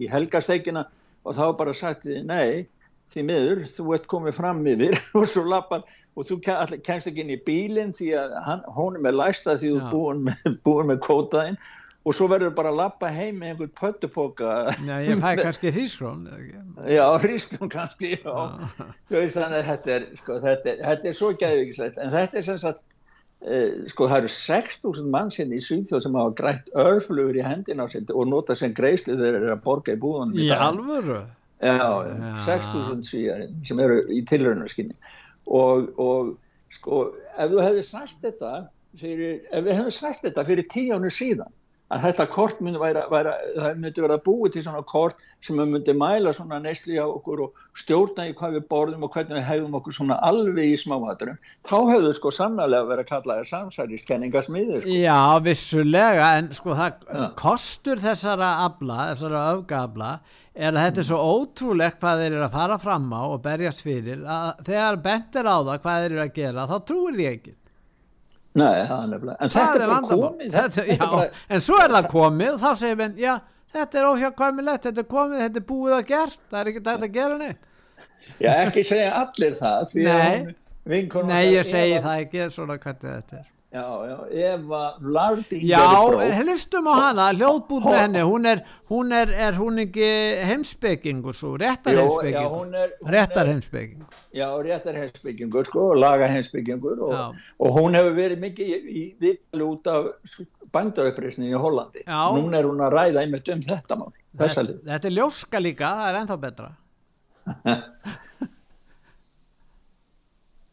í helgasteikina og þá bara sagt þið nei því miður, þú ert komið fram yfir og svo lappar og þú kennst ekki inn í bílinn því að hann, honum er læsta því þú er búin með, með kótaðinn og svo verður bara að lappa heim með einhvern pöttupoka Já, ég fæ kannski hrískrón Já, hrískrón kannski já. Já. Veist, þetta er sko, þetta, er, þetta er svo gæðvíkislegt en þetta er sem sagt eh, sko það eru 6.000 mann hérna í Svíþjóð sem hafa grætt örflugur í hendina og nota sem greislu þegar þeir eru að borga í búðunum í, alvöru? Já, 6.000 svíjar sem eru í tilröðnarskinni og, og sko ef þú hefði sagt þetta fyrir, ef við hefði sagt þetta fyrir tíjánu síðan að þetta kort myndi væra, það myndi vera búið til svona kort sem myndi mæla svona neysli á okkur og stjórna í hvað við borðum og hvernig við hefum okkur svona alveg í smáhaturum þá hefðu sko sannlega verið að kalla það samsæriskenningasmiður sko. Já, vissulega, en sko það ja. kostur þessara abla, þessara öfgabla er að þetta er svo ótrúlegt hvað þeir eru að fara fram á og berjast fyrir að þegar bentir á það hvað þeir eru að gera þá trúir því ekki Nei, það er nefnilega, en þetta er bara komið þetta, já, bara... En svo er það komið þá segir við, já, þetta er óhjákvæmilegt þetta er komið, þetta er búið að gert það er ekki þetta að gera neitt Já, ekki segja allir það Nei. Nei, ég segi það ekki svona hvernig þetta er. Já, já, Eva Larding Já, hlustum á hana, hljóðbúð með henni, hún er, hún er, er hún ekki heimspekingur svo, réttar hún réttar heimspekingur. Já, réttar heimsbyggingur sko, laga heimsbyggingur og, og hún hefur verið mikið í, í viðtali út af bændauppreisni í Hollandi. Já. Núna er hún að ræða einmitt um þetta mál, lið. Þetta er ljóska líka, það er ennþá betra.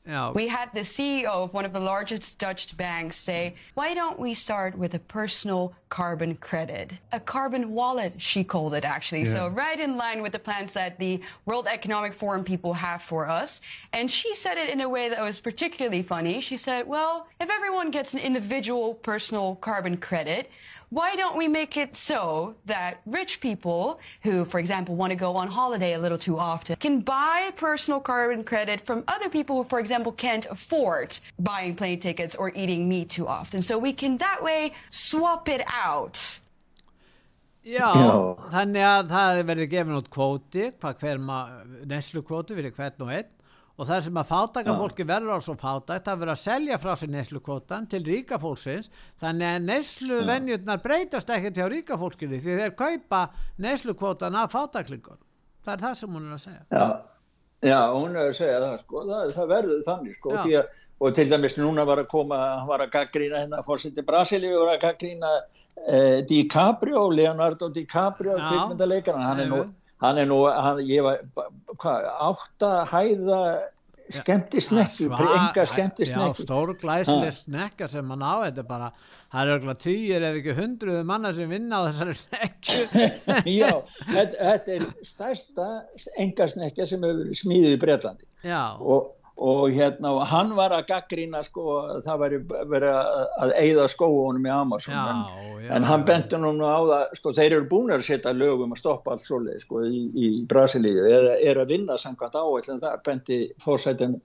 Já, We had the CEO of one of the largest Dutch banks say, why don't we start with a personal carbon credit? A carbon wallet, she called it actually. So, right in line with the plans that the World Economic Forum people have for us. And she said it in a way that was particularly funny. She said, well, if everyone gets an individual personal carbon credit, why don't we make it so that rich people who, for example, want to go on holiday a little too often can buy personal carbon credit from other people who, for example, can't afford buying plane tickets or eating meat too often? So we can that way swap it out. Já, Já. þannig að það verður gefin út kvóti, hvað hver maður, neslu kvóti fyrir hvern og einn og það sem að fátaka Já. fólki verður á svo fátækt að vera að selja frá sér neslu kvótan til ríka fólksins þannig að neslu venjurnar breytast ekkert hjá ríka fólkinni því þeir kaupa neslu kvótan af fátaklingur. Það er það sem hún er að segja. Já, já, hún er að segja það sko, það, það verður þannig sko, að, og til dæmis núna var að koma, var að gaggrína hérna, fórseti Brasilíu var að gaggrína eh, DiCaprio, Leonardo DiCaprio, hann er nú. Hann er nú, hann, ég var, hvað, átta hæða skemmti snekju, enga skemmti Já, snekju. stór glæsileg snekka sem hann á þetta bara, það er auðvitað týjir ef ekki hundruðu manna sem vinna á þessari snekju Já, þetta, þetta er stærsta enga snekja sem hefur smíðið í Bretlandi. Já, og, og hérna og hann var að gaggrína sko að það væri verið að, eigða skóunum í Amazon Já, en, já, en hann benti nú á það sko þeir eru búin að setja lögum að stoppa allt svoleið sko í, í Brasilíu eða er að vinna samkvæmt áætlun þar benti fórsættin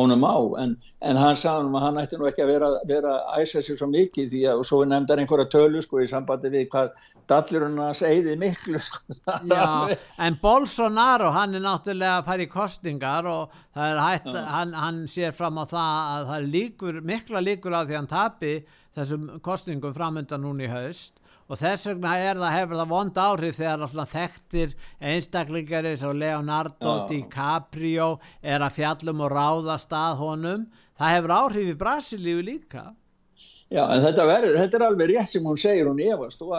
honum á. En, en hann sagði hann að hann ætti nú ekki að vera, vera að æsa sig svo mikið því að og svo nefndar einhverja tölu sko í sambandi við hvað dallurinn hans eigði miklu sko. Já, en Bolsonaro hann er náttúrulega að fara í kostingar og það er hægt, hann, hann sér fram á það að það er líkur, mikla líkur á því hann tapi þessum kostingum framöndan núna í haust og þess vegna er það hefur það vond áhrif þegar svona þekktir einstaklingar eins og Leonardo Já. DiCaprio er að fjallum og ráðast að honum það hefur áhrif í Brasilíu líka Já, en þetta, verður, þetta er alveg rétt sem hún segir, hún efast og,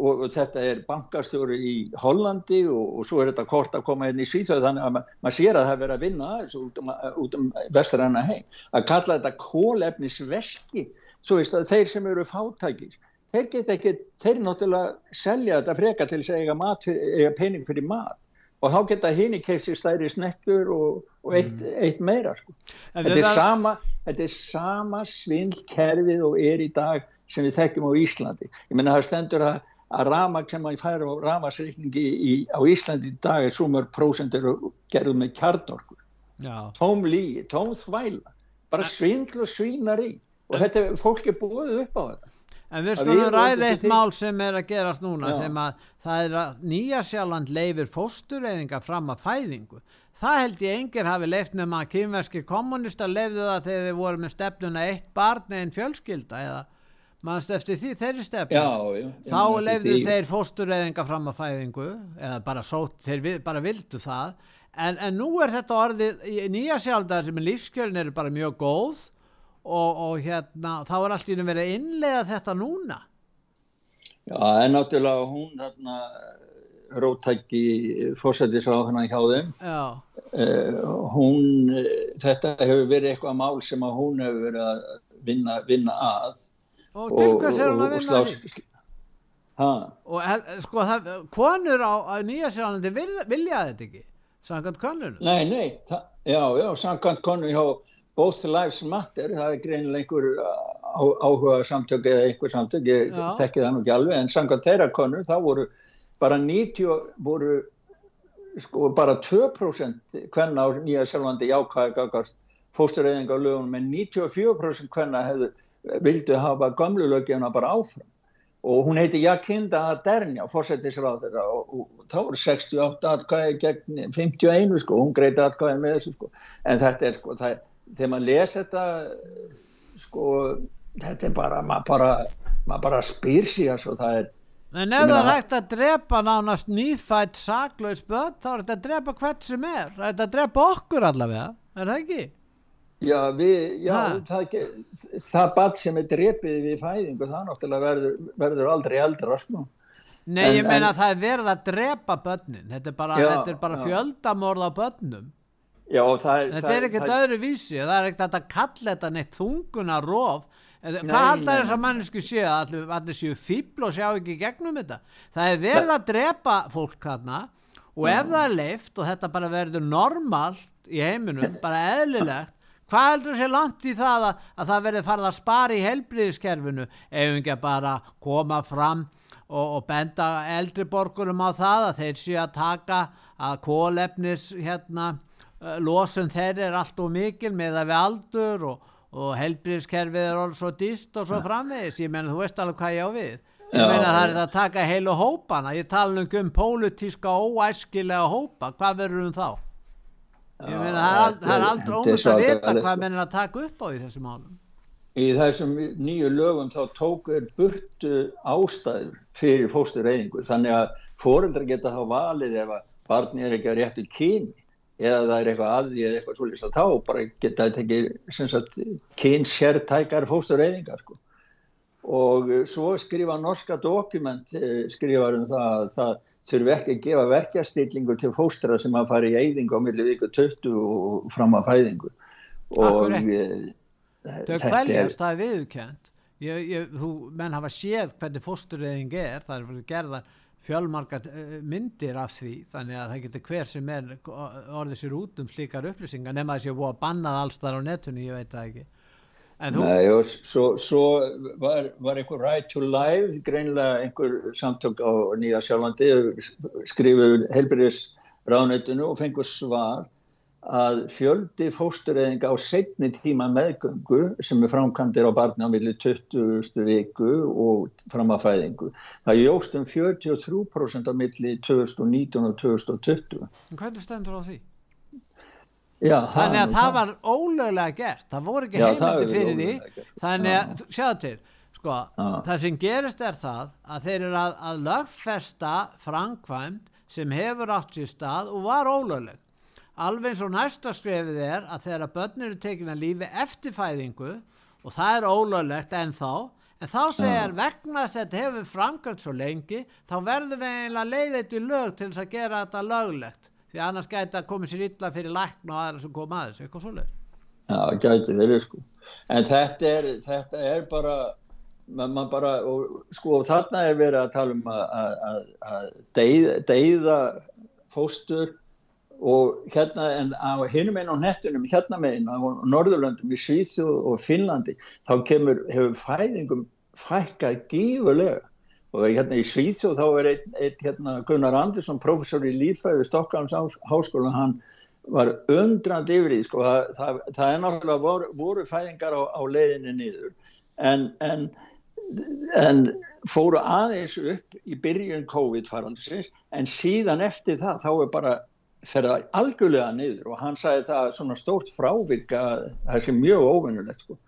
og, og þetta er bankastjóri í Hollandi og, og svo er þetta kort að koma inn í Svíþjóð þannig að ma- maður sér að það er verið að vinna þessu út um, út um vestræna heim. Að kalla þetta kólefnisverki, svo veist að þeir sem eru fátækir, þeir geta ekki, þeir náttúrulega selja þetta freka til þess að eiga, mat, eiga pening fyrir mat og þá geta hini keift sér stærri snekkur og, og eitt, eitt meira sko. Þetta er, sama, þetta er sama svindlkerfið og er í dag sem við þekkjum á Íslandi. Ég menna það stendur að, að ramag sem að færa á ramagsreikningi í, á Íslandi í dag er sumar prósent eru gerðum með kjarnorku. Já, Tóm lígi, tóm þvæla, bara svindl og svínari og þetta, fólk er búið upp á þetta. En við skulum látum eitt mál sem er að gerast núna Já. sem að það er að Nýja Sjáland leifir fóstureyðinga fram að fæðingu. Það held ég engir hafi leift nema að kynverskir kommunistar leifðu það þegar þeir voru með stefnuna eitt barn einn fjölskylda eða mannst eftir því þeirri stefnu. Já, já, Þá því. þeir fóstureyðinga fram að fæðingu eða bara sótt, þeir bara vildu það. En, en nú er þetta orðið Nýja Sjálanda sem er lífskjölin eru bara mjög góð og, og hérna þá er allt í einu verið að innlega þetta núna. Já, en náttúrulega hún þarna rótæki fórsættisráðuna hjá þeim Já. uh, hún, þetta hefur verið eitthvað mál sem að hún hefur verið að vinna, vinna að Og til hvers er hún að og vinna því? Ha, Og hel- sko, það, konur á, á Nýja Sjálandi vilja, vilja þetta ekki, samkvæmt konunum. nei, nei, já, já, samkvæmt konu hjá Both Lives Matter, það er greinilega einhver á, áhuga samtök eða einhver samtök, ég þekki það nú ekki alveg, en samkvæmt þeirra konu, þá voru bara 90, voru sko bara 2% hvenna á Nýja Sjálfandi jákvæði gagast fóstureyðinga á lögunum, en 94% hvenna hefðu, vildu hafa gamlu lögjana bara áfram. og hún heiti Jakinda Adernja fórsetisráð þeirra og, og þá voru 68 atkvæði gegn 51 sko, hún greiti atkvæði með þessu sko en þetta er sko, það, þegar maður les þetta sko, þetta er bara maður bara, maður bara spyr sig og það er En ef það er hægt að drepa nánast nýfætt saklaus börn þá er þetta að drepa hvert sem er það er þetta að drepa okkur allavega, er það ekki? Já, við, já það, það bad sem er drepið við fæðingu, það náttúrulega verður, verður aldrei eldra, sko. Nei, en, ég meina en, það er verið að drepa börnin, þetta er bara, bara fjöldamorð á börnum. Já, það. Þetta er ekkert öðru vísi, það er ekkert að kalla þetta neitt þunguna rof, Nei, hvað alltaf þess að mannesku sé að allir, allir séu fíbl og sjá ekki gegnum þetta? Það er verið að drepa fólk þarna og ef það er leift og þetta bara verður normalt í heiminum, bara eðlilegt hvað heldur sé langt í það að, að það verður farið að spara í helbriðiskerfinu ef ekki bara koma fram og, og benda eldri borgurum á það að þeir séu að taka að kólefnis hérna losun þeirri er allt og mikil með það við aldur og og helbriðskerfið er alveg svo dýst og svo framvegis, ég menna þú veist alveg hvað ég á við. Ég Já, meina það er að taka heilu hópana. Ég tala um pólitíska óæskilega hópa, hvað verður um þá? Ég meina það, það er aldrei ómust að vita hvað mennir að taka upp á í þessum álum í þessum nýju lögum þá tókur burtu ástæður fyrir fóstureyningu þannig að fóreldrar geta þá valið ef að barni er ekki að réttu kyni eða það er eitthvað að því eða eitthvað svolítið þá bara geta þetta ekki kynsértækar fóstureyðingar sko. og svo skrifa norska dokument eh, skrifar um það að það þurfi ekki að gefa verkjastillingu til fóstra sem að fara í eyðingu á milli viku 20 og fram að fæðingu. Og e, þau kvæljast það er viðkjönd menn hafa séð hvernig fóstureyðing er það er fyrir gerðar fjölmarga eh, myndir af því þannig að það getur hver sem er orðið sér út um slíkar upplýsingar nema þess að ég búið að bannað alls þar á netunni, ég veit það ekki. Þú... Nei, og svo, svo var, var einhver right to life greinlega einhver samtök á Nýja Sjálfandi skrifuð helbriðis ránetinu og fengur svar að fjöldi fóstureyðinga á setni tíma meðgöngu sem er framkantir á barni á milli 20. viku og fram að fæðingu. Það jóst um 43% á milli 2019 og 2020. En hvernig stendur á því? Já, þannig að það, það var ólöglega gert, það voru ekki heimildi fyrir því, þannig að, sjáðu til, sko, það sem gerist er það að þeir eru að, að lögfesta framkvæmt sem hefur átt sér stað og var ólögleg alveg eins og næsta skrefið er að þegar að börnir eru tekin að lífi eftir fæðingu og það er ólöglegt en þá en þá segjar vegna þess að þetta hefur framkvæmt svo lengi þá verður við eiginlega leiðið til lög til þess að gera þetta löglegt. Því annars gæti að koma sér illa fyrir lækna og aðra sem koma aðeins, eitthvað svolítið Já, gæti verið sko. En þetta er, þetta er bara mann bara, og sko þarna er verið að tala um að, að deyða fóstur og hérna en á hinum einn á nettunum hérna meginn á Norðurlöndum í Svíþjóð og Finnlandi þá kemur, hefur fæðingum fækkað gífurlega. Og hérna í Svíþjóð þá er einn ein, hérna, Gunnar Andersson, professor í lífæðu Stokkálms háskóla, hann var undrand yfir því sko, það, það, það er náttúrulega voru, voru fæðingar á, á leiðinni niður. En, en, en fóru aðeins upp í byrjun COVID-farandsins en síðan eftir það þá er bara fer það algjörlega niður og hann sagði það svona stórt frávik að það sé mjög óvinnulegt sko.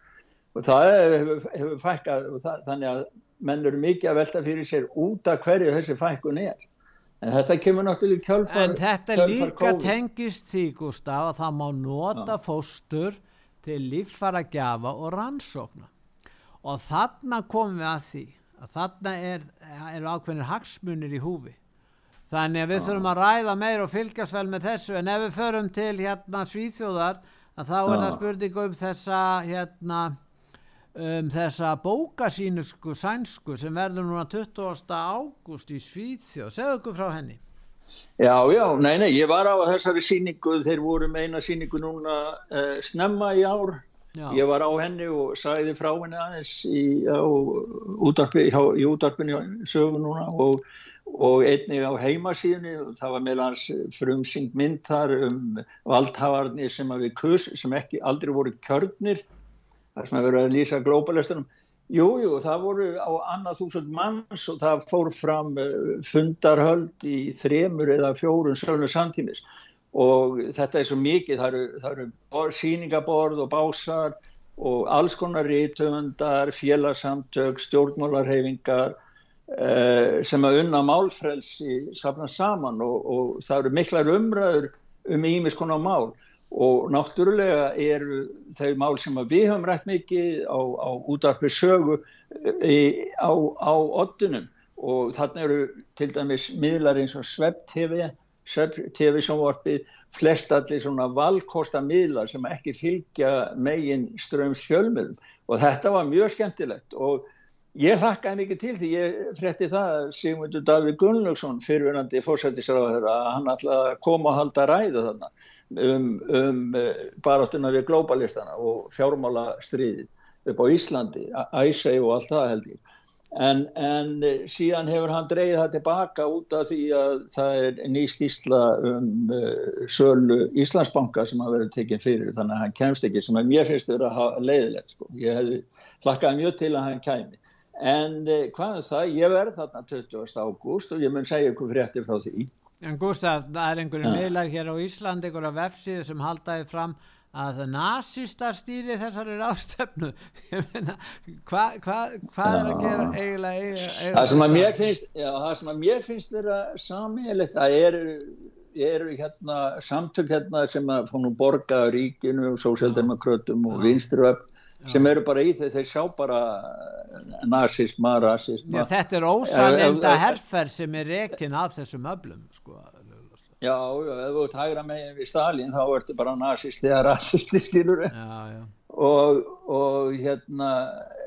og það hefur, hefur fækkað það, þannig að menn eru mikið að velta fyrir sér út af hverju þessi fækkun er en þetta kemur náttúrulega kjálfar en þetta líka COVID. tengist því Gustaf að það má nota ja. fóstur til líffara gjafa og rannsókna og þarna komum við að því að þarna er, er ákveðinir hagsmunir í húfi þannig að við þurfum að ræða meir og fylgjast vel með þessu. En ef við förum til hérna Svíþjóðar að þá er það spurning um þessa hérna um þessa bókasínusku sænsku sem verður núna 20. ágúst í Svíþjóð. Segðu okkur frá henni. Já, já, nei, nei, ég var á þessari síningu þeir voru með eina síningu núna uh, snemma í ár. Já. ég var á henni og sagði frá henni aðeins í, útarpi, í útarpinu sögu núna. Og og einnig á heimasíðunni það var meðlans frumsing mynd þar um valdhafarnir sem, kus, sem ekki aldrei voru kjörnir. Það sem að vera að lýsa globalistunum Jú, jú, það voru á annað þúsund manns og það fór fram uh, fundarhöld í þremur eða fjórun sölun samtímis. Og þetta er svo mikið, það eru, það eru síningaborð og básar og alls konar rítumundar, félagsamtök, stjórnmálarhefingar sem að unna málfrelsi safna saman og, og það eru miklar umræður um ímis konar mál. Og náttúrulega eru þau mál sem við höfum rætt mikið á, á útarpi sögu e, á, á oddunum og þarna eru til dæmis miðlar eins og Svepp-TV Svepp-TV-sjónvarpi flest allir svona valkosta miðlar sem ekki fylgja megin ströms fjölmiðum og þetta var mjög skemmtilegt. Og ég hlakkaði mikið til því ég frétti það að Sigmundur Davíð Gunnlaugsson fyrirverandi fórsættisráður að hann ætlaði að koma og halda ræðu þarna um, um eh, baráttuna við globalistana og fjármála stríði upp á Íslandi, æsæg og allt það held ég. En, en eh, síðan hefur hann dreyið það tilbaka út af því að það er ný skísla um uh, sölu Íslandsbanka sem hafa verið tekinn fyrir þannig að hann kemst ekki sem að mér finnst að vera leiðilegt sko. Ég hefði hlakkaði mjög til að hann kæmi. En uh, hvað er það? Ég verð þarna 20. ágúst og ég mun segja ykkur fréttir frá því. En Gustaf, það er einhverju meðlar hér á Íslandi, einhverja vefsíðu sem haldaði fram að nazistar stýri þessari ráðstöfnu hvað hva, hva er að gera eiginlega, eiginlega það sem að mér finnst já, það sem að mér finnst þeirra samíðilegt það eru, eru hérna, samtök hérna sem að fónum borga ríkinu og sósjaldemokratum og vinströfn sem eru bara í þeir, þeir sjá bara nazisma, rasisma. Já, þetta er ósanenda herrferð sem er rekin af þessum öflum sko. Já, já, ef þú ert hægra meginn við Stalin þá ertu bara nazist eða rasisti skilur og, og hérna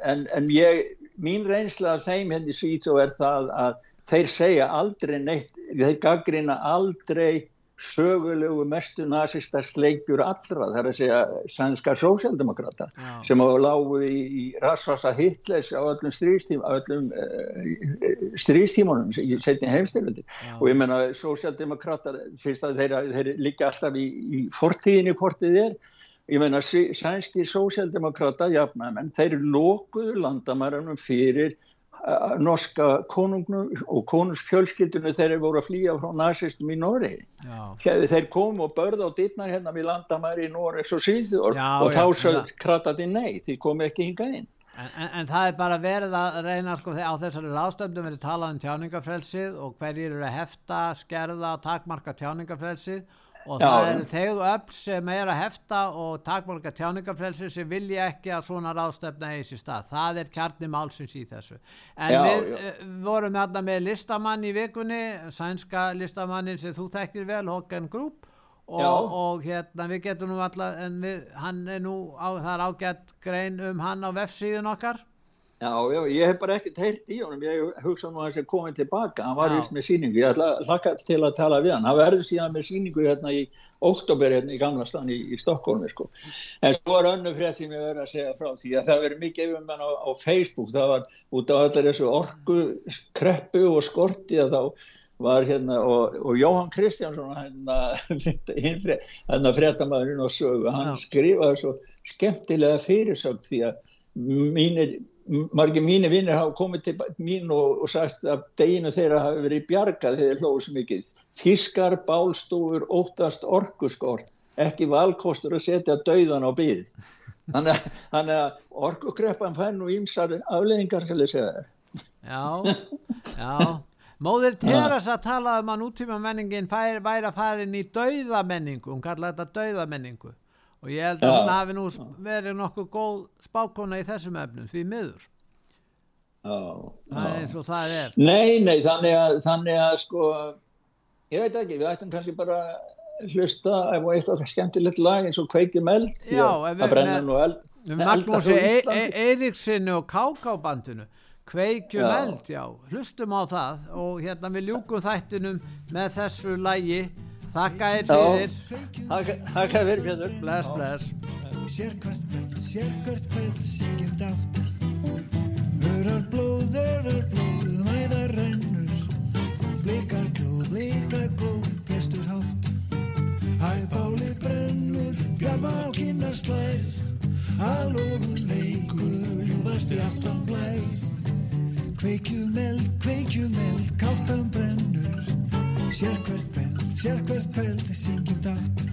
en, en ég mín reynsla af þeim henni hérna og er það að þeir segja aldrei neitt, þeir gaggrina aldrei sögulegu mestu nazista sleikjur allra, það er að segja sænska sósjaldemokrata sem á lágu í, í rasvasa Hitlers á öllum stríðstíma á öllum uh, stríðstímunum í setni heimstyrlundi og ég menna sósjaldemokrata fyrst að þeir, þeir líka alltaf í, í fortíðinni hvort þið er. Ég menna sænski sósjaldemokrata jafnæmen, þeir lókuðu landamærunum fyrir norska konungnum og konungsfjölskyldunum þeir voru að flýja frá nazistum í Nóri þeir kom og börða á dittnar hérna við landamæri í Nóri og síður og þá sögð krataði nei því kom ekki hinga inn. En, en, en það er bara verið að reyna sko, á þessari ráðstöndum verið talað um tjáningafrelsið og hverjir eru að hefta, skerða takmarka tjáningafrelsið og það er þegar öll sem er að hefta og takmálka tjáningafrelsi sem vilja ekki að svona ráðstöfna eigi sér stað, það er kjarni málsins í þessu. En já, við já. Eh, vorum hérna með listamann í vikunni sænska listamannin sem þú þekkir vel Håkan Grúp og, og hérna við getum nú alltaf en við, hann er nú á, það er ágætt grein um hann á vefsíðun okkar Já, já, ég hef bara ekkert heyrt í honum, ég hugsa nú að það sé komið tilbaka, hann var vist með síningu, ég hlakka til að tala við hann, hann verður síðan með síningu hérna í oktober hérna í gamla stann í, í Stokkólmi sko, en svo var önnu frétt sem ég verði að segja frá því að það verður mikið yfir mann á, á Facebook, það var út á allar þessu orgu, kreppu og skorti að þá var hérna og, og Jóhann Kristjánsson hérna, hérna fréttamaðurinn og sögu, hann já. skrifaði svo skemmtilega fyrirsökt því að mínir margir mínir vinnir hafa komið til mín og, og sagt að deginu þeirra hafi verið bjargað þegar hlóðu svo mikið. Fiskar, bálstúfur, óttast orkuskort ekki valkostur að setja dauðan á byggð þannig, þannig að orkukreppan fær nú ímsar afleðingar til að segja það Já, já. Móðir Teresa talaði um að nútíma menningin væri að fara inn í dauðamenningu, hún kallaði þetta dauðamenningu og ég held að hún hafi nú verið nokkuð góð spákona í þessum efnum því miður. Það er eins og það er. Nei, nei, þannig að, þannig að sko, ég veit ekki, við ættum kannski bara hlusta ef og eitthvað skemmtilegt lag eins og kveiki meld Já, brenna nú eld Magnúsi Eiríksinni og Kákábandinu. Kveikjum já. eld, já, hlustum á það og hérna við ljúkum þættinum með þessu lagi Þakka þér fyrir. Þakka þér fyrir Bless, bless. Sérkvært kvöld, sérkvært kvöld Syngjum dátt. Örar blóð, örar blóð Væðar rennur. Blikar glóð, blikar glóð Prestur hátt. Hæð bálið brennur Bjarma á kynna slær. Að lóðun leið ljúfasti aftan blær Kveikjum eld, kveikjum eld, káttan brennur Sér hvert kveld, sér hvert kveld, syngjum dátt